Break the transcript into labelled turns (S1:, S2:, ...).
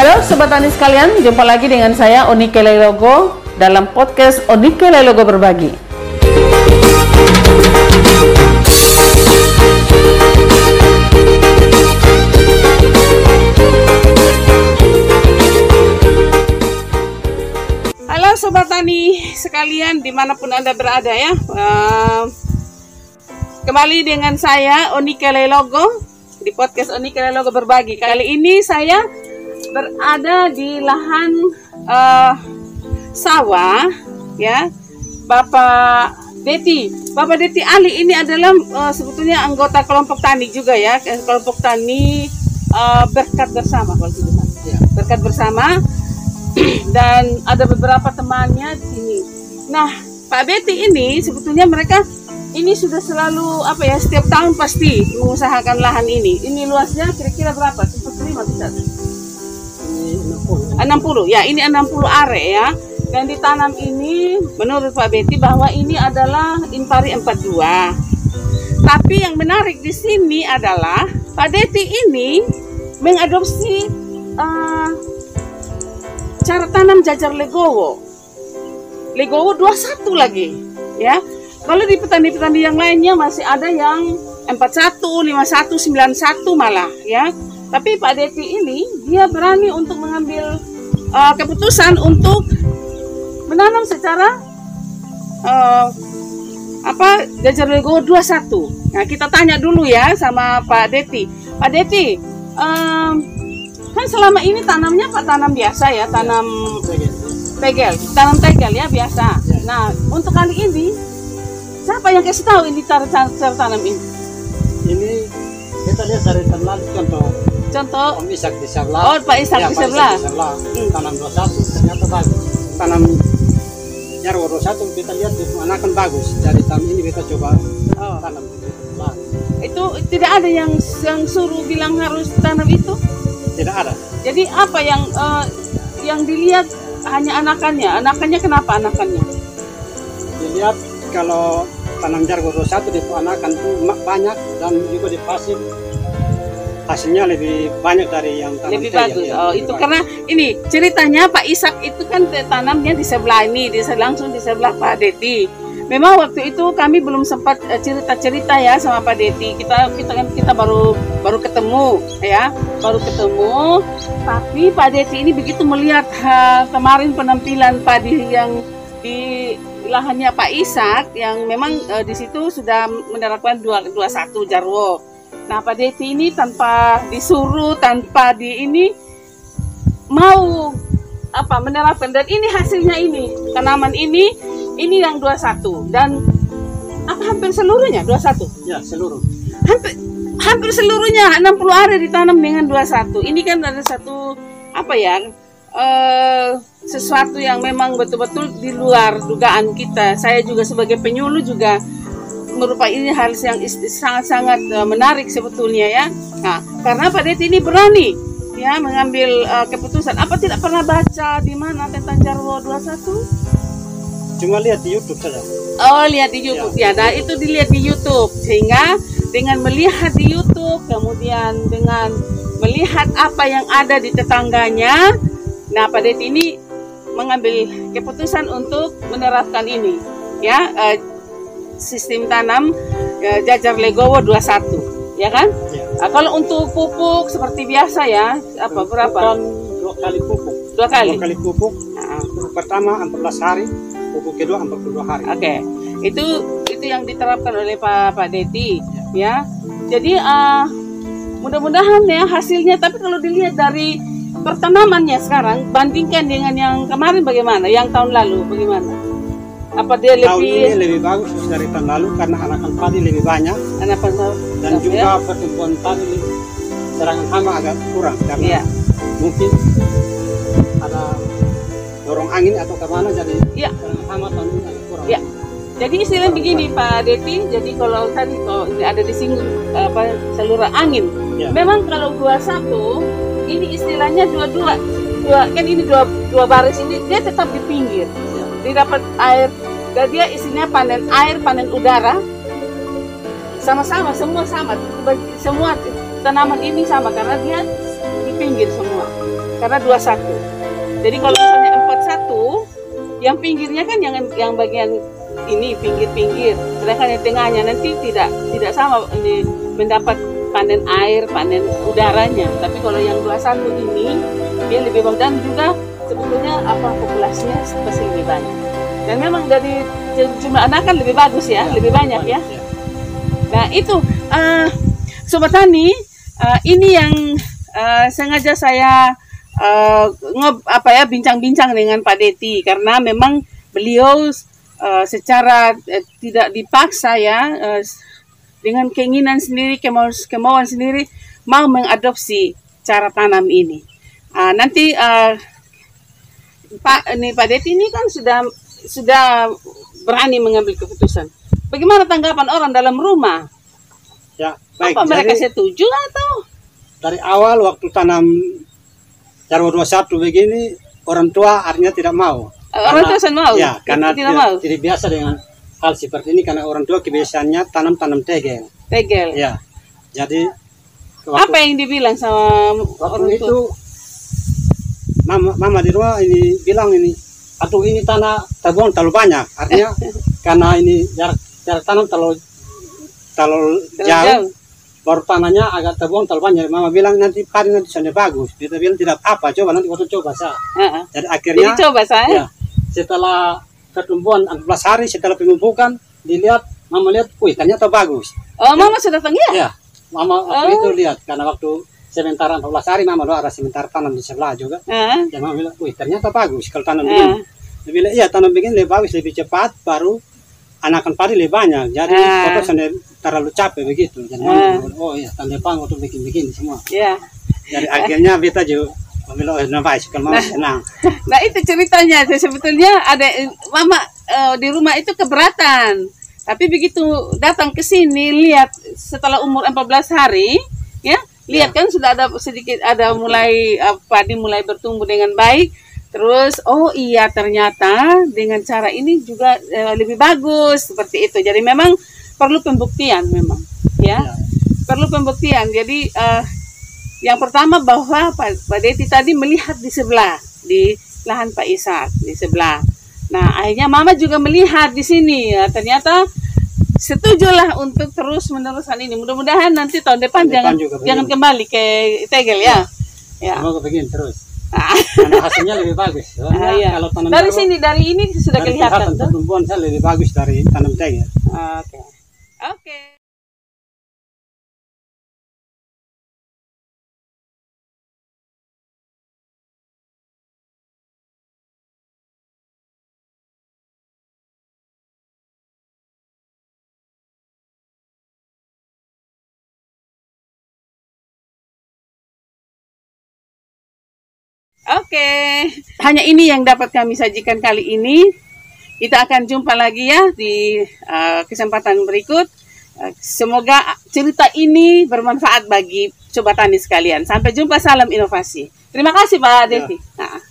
S1: Halo Sobat Tani sekalian, jumpa lagi dengan saya Onike Lelogo dalam podcast Onike Lelogo Berbagi. Halo Sobat Tani sekalian di mana pun Anda berada ya. Eh, kembali dengan saya Onike Lelogo di podcast Onike Lelogo Berbagi. Kali ini saya berada di lahan eh, sawah ya Bapak Deti Bapak Deti Ali ini adalah eh, sebetulnya anggota kelompok tani juga ya kelompok tani eh, berkat bersama kalau gitu.
S2: Ya.
S1: berkat bersama dan ada beberapa temannya di sini nah Pak Beti ini sebetulnya mereka ini sudah selalu apa ya setiap tahun pasti mengusahakan lahan ini. Ini luasnya kira-kira berapa? Cepat lima bisa 60 ya ini 60 are ya. Dan ditanam ini menurut Pak Betty bahwa ini adalah Impari 42 tapi yang menarik di sini adalah Pak Deti ini mengadopsi eh, cara tanam jajar legowo legowo 21 lagi ya kalau di petani-petani yang lainnya masih ada yang 41, 51, 91 malah ya tapi Pak Deti ini dia berani untuk mengambil uh, keputusan untuk menanam secara uh, apa jajar lego 21. Nah, kita tanya dulu ya sama Pak Deti. Pak Deti, um, kan selama ini tanamnya Pak tanam biasa ya, tanam tegel, tanam tegel ya biasa. Nah, untuk kali ini siapa yang kasih tahu ini cara, cara, cara tanam ini?
S2: Ini kita lihat dari tanam contoh
S1: Contoh
S2: Om Isak di sebelah.
S1: Oh, Pak Ishak
S2: Ya,
S1: di sebelah.
S2: di.
S1: Hmm.
S2: Tanam 21 ternyata bagus. Tanam Jarwo 21 kita lihat itu anakan bagus. Dari tahun ini kita coba
S1: Oh.
S2: tanam di sebelah.
S1: itu tidak ada yang yang suruh bilang harus tanam itu.
S2: Tidak ada.
S1: Jadi apa yang eh, yang dilihat hanya anakannya. Anakannya kenapa anakannya?
S2: Dilihat kalau tanam Jarwo 21 di anakan itu ma- banyak dan juga di pasir hasilnya lebih banyak dari yang tanam
S1: lebih bagus.
S2: ya,
S1: Oh,
S2: lebih
S1: itu
S2: bagus.
S1: karena ini ceritanya Pak Ishak itu kan tanamnya di sebelah ini, di langsung di sebelah Pak Deti. Memang waktu itu kami belum sempat eh, cerita-cerita ya sama Pak Deti. Kita kita kan kita baru baru ketemu ya, baru ketemu. Tapi Pak Deti ini begitu melihat ha, kemarin penampilan padi yang di lahannya Pak Ishak yang memang eh, di situ sudah menerapkan dua dua satu Jarwo. Nah, Pak Deti ini tanpa disuruh, tanpa di ini mau apa menerapkan dan ini hasilnya ini tanaman ini ini yang 21 dan apa hampir seluruhnya 21
S2: Ya, seluruh.
S1: hampir hampir seluruhnya 60 hari ditanam dengan 21 ini kan ada satu apa ya eh, sesuatu yang memang betul-betul di luar dugaan kita. Saya juga sebagai penyuluh juga merupakan ini hal yang sangat-sangat eh, menarik sebetulnya ya. Nah karena Pak Deti ini berani ya mengambil eh, keputusan. Apa tidak pernah baca di mana tentang Jarwo 21
S2: Cuma lihat di YouTube saja.
S1: Oh lihat di YouTube ya. Nah itu dilihat di YouTube sehingga dengan melihat di YouTube kemudian dengan melihat apa yang ada di tetangganya, nah Deti ini mengambil keputusan untuk menerapkan ini ya eh, sistem tanam eh, jajar legowo 21 ya kan?
S2: Ya.
S1: Nah, kalau untuk pupuk seperti biasa ya apa berapa?
S2: Bukan dua kali pupuk.
S1: Dua kali.
S2: Dua kali pupuk.
S1: Nah,
S2: pertama 14 hari, pupuk kedua 42 hari.
S1: Oke, itu itu yang diterapkan oleh Pak Pak Deti, ya. Jadi eh, mudah-mudahan ya hasilnya. Tapi kalau dilihat dari pertanamannya sekarang, bandingkan dengan yang kemarin bagaimana? Yang tahun lalu bagaimana? Apa dia
S2: Tahun ini
S1: lebih
S2: lebih bagus dari tahun lalu karena anakan padi lebih banyak
S1: apa
S2: dan
S1: ya?
S2: juga pertumbuhan padi lebih- serangan hama agak kurang karena
S1: Iya.
S2: mungkin dorong angin atau ke mana jadi ini agak kurang.
S1: Iya. Jadi istilah begini Pak Deti, jadi kalau tadi kalau ini ada disinggung apa saluran angin.
S2: Iya.
S1: Memang kalau dua satu ini istilahnya dua-dua dua kan ini dua dua baris ini dia tetap di pinggir. Dia dapat air dan dia isinya panen air, panen udara. Sama-sama semua sama. Semua tanaman ini sama karena dia di pinggir semua. Karena 21. Jadi kalau 41 yang pinggirnya kan yang yang bagian ini pinggir-pinggir. Sedangkan yang tengahnya nanti tidak tidak sama ini mendapat panen air, panen udaranya. Tapi kalau yang 21 ini dia lebih bagus dan juga sebetulnya apa populasinya pasti lebih banyak. Dan memang dari jumlah anak kan lebih bagus ya, lebih banyak ya. Nah itu uh, sobat tani uh, ini yang uh, sengaja saya uh, ngob apa ya bincang-bincang dengan Pak Deti karena memang beliau uh, secara uh, tidak dipaksa ya uh, dengan keinginan sendiri kemauan, kemauan sendiri mau mengadopsi cara tanam ini. Uh, nanti uh, Pak ini Pak Deti ini kan sudah sudah berani mengambil keputusan. Bagaimana tanggapan orang dalam rumah?
S2: Ya, baik.
S1: Apa mereka
S2: Jadi,
S1: setuju atau?
S2: dari awal waktu tanam Jarwo 21 begini orang tua artinya tidak mau.
S1: Orang tua saya mau.
S2: Ya, karena
S1: tidak mau.
S2: tidak biasa dengan hal seperti ini karena orang tua kebiasaannya tanam-tanam tegel.
S1: Tegel.
S2: Ya. Jadi
S1: Apa yang dibilang sama
S2: waktu
S1: orang
S2: itu
S1: tua?
S2: mama, mama di rumah ini bilang ini aduh ini tanah terbuang terlalu banyak artinya karena ini jarak jarak tanam terlalu terlalu
S1: Terlalu
S2: jauh baru tanahnya agak terbuang terlalu banyak mama bilang nanti padi nanti sana bagus dia bilang tidak apa coba nanti waktu coba saya
S1: Heeh.
S2: jadi
S1: Jadi
S2: akhirnya
S1: coba saya.
S2: ya setelah pertumbuhan 14 hari setelah pemupukan dilihat mama lihat wih ternyata bagus
S1: Oh, mama sudah datang ya?
S2: ya mama waktu
S1: Oh.
S2: itu lihat karena waktu sementara 14 hari mama doa ada sementara tanam di sebelah juga
S1: Heeh.
S2: Ya mama bilang, wih ternyata bagus kalau tanam
S1: Eh.
S2: begini. Dia bilang, iya tanam begini lebih bagus, lebih cepat, baru anakan padi lebih banyak. Jadi
S1: Eh.
S2: foto sana terlalu capek begitu. Jadi
S1: Eh.
S2: bilang, oh iya tahun depan waktu bikin begini semua.
S1: Ya.
S2: Jadi akhirnya beta juga bilang, oh nah kalau mama senang.
S1: Nah, itu ceritanya. Sebetulnya ada mama eh, di rumah itu keberatan. Tapi begitu datang ke sini lihat setelah umur 14 hari, ya, lihat kan sudah ada sedikit ada mulai padi mulai bertumbuh dengan baik. Terus oh iya ternyata dengan cara ini juga eh, lebih bagus seperti itu. Jadi memang perlu pembuktian memang, ya.
S2: Ya.
S1: Perlu pembuktian. Jadi eh, yang pertama bahwa Pak, Pak Deti tadi melihat di sebelah di lahan Pak Ishak di sebelah. Nah akhirnya Mama juga melihat di sini. Ya, ternyata setujulah untuk terus meneruskan ini. Mudah-mudahan nanti tahun depan
S2: Tahun depan
S1: jangan jangan kembali ke Tegel ya. Ya.
S2: Semoga begini terus.
S1: Ah,
S2: Karena hasilnya lebih bagus.
S1: Ah, iya.
S2: kalau tanam
S1: Dari sini dari ini sudah
S2: dari
S1: kelihatan tuh.
S2: pertumbuhan saya lebih bagus dari tanam tegel.
S1: Oke. Oke. Oke, hanya ini yang dapat kami sajikan kali ini. Kita akan jumpa lagi ya di uh, kesempatan berikut. Uh, semoga cerita ini bermanfaat bagi sobat tani sekalian. Sampai jumpa, salam inovasi. Terima kasih Pak
S2: Ya.
S1: Devi. Nah.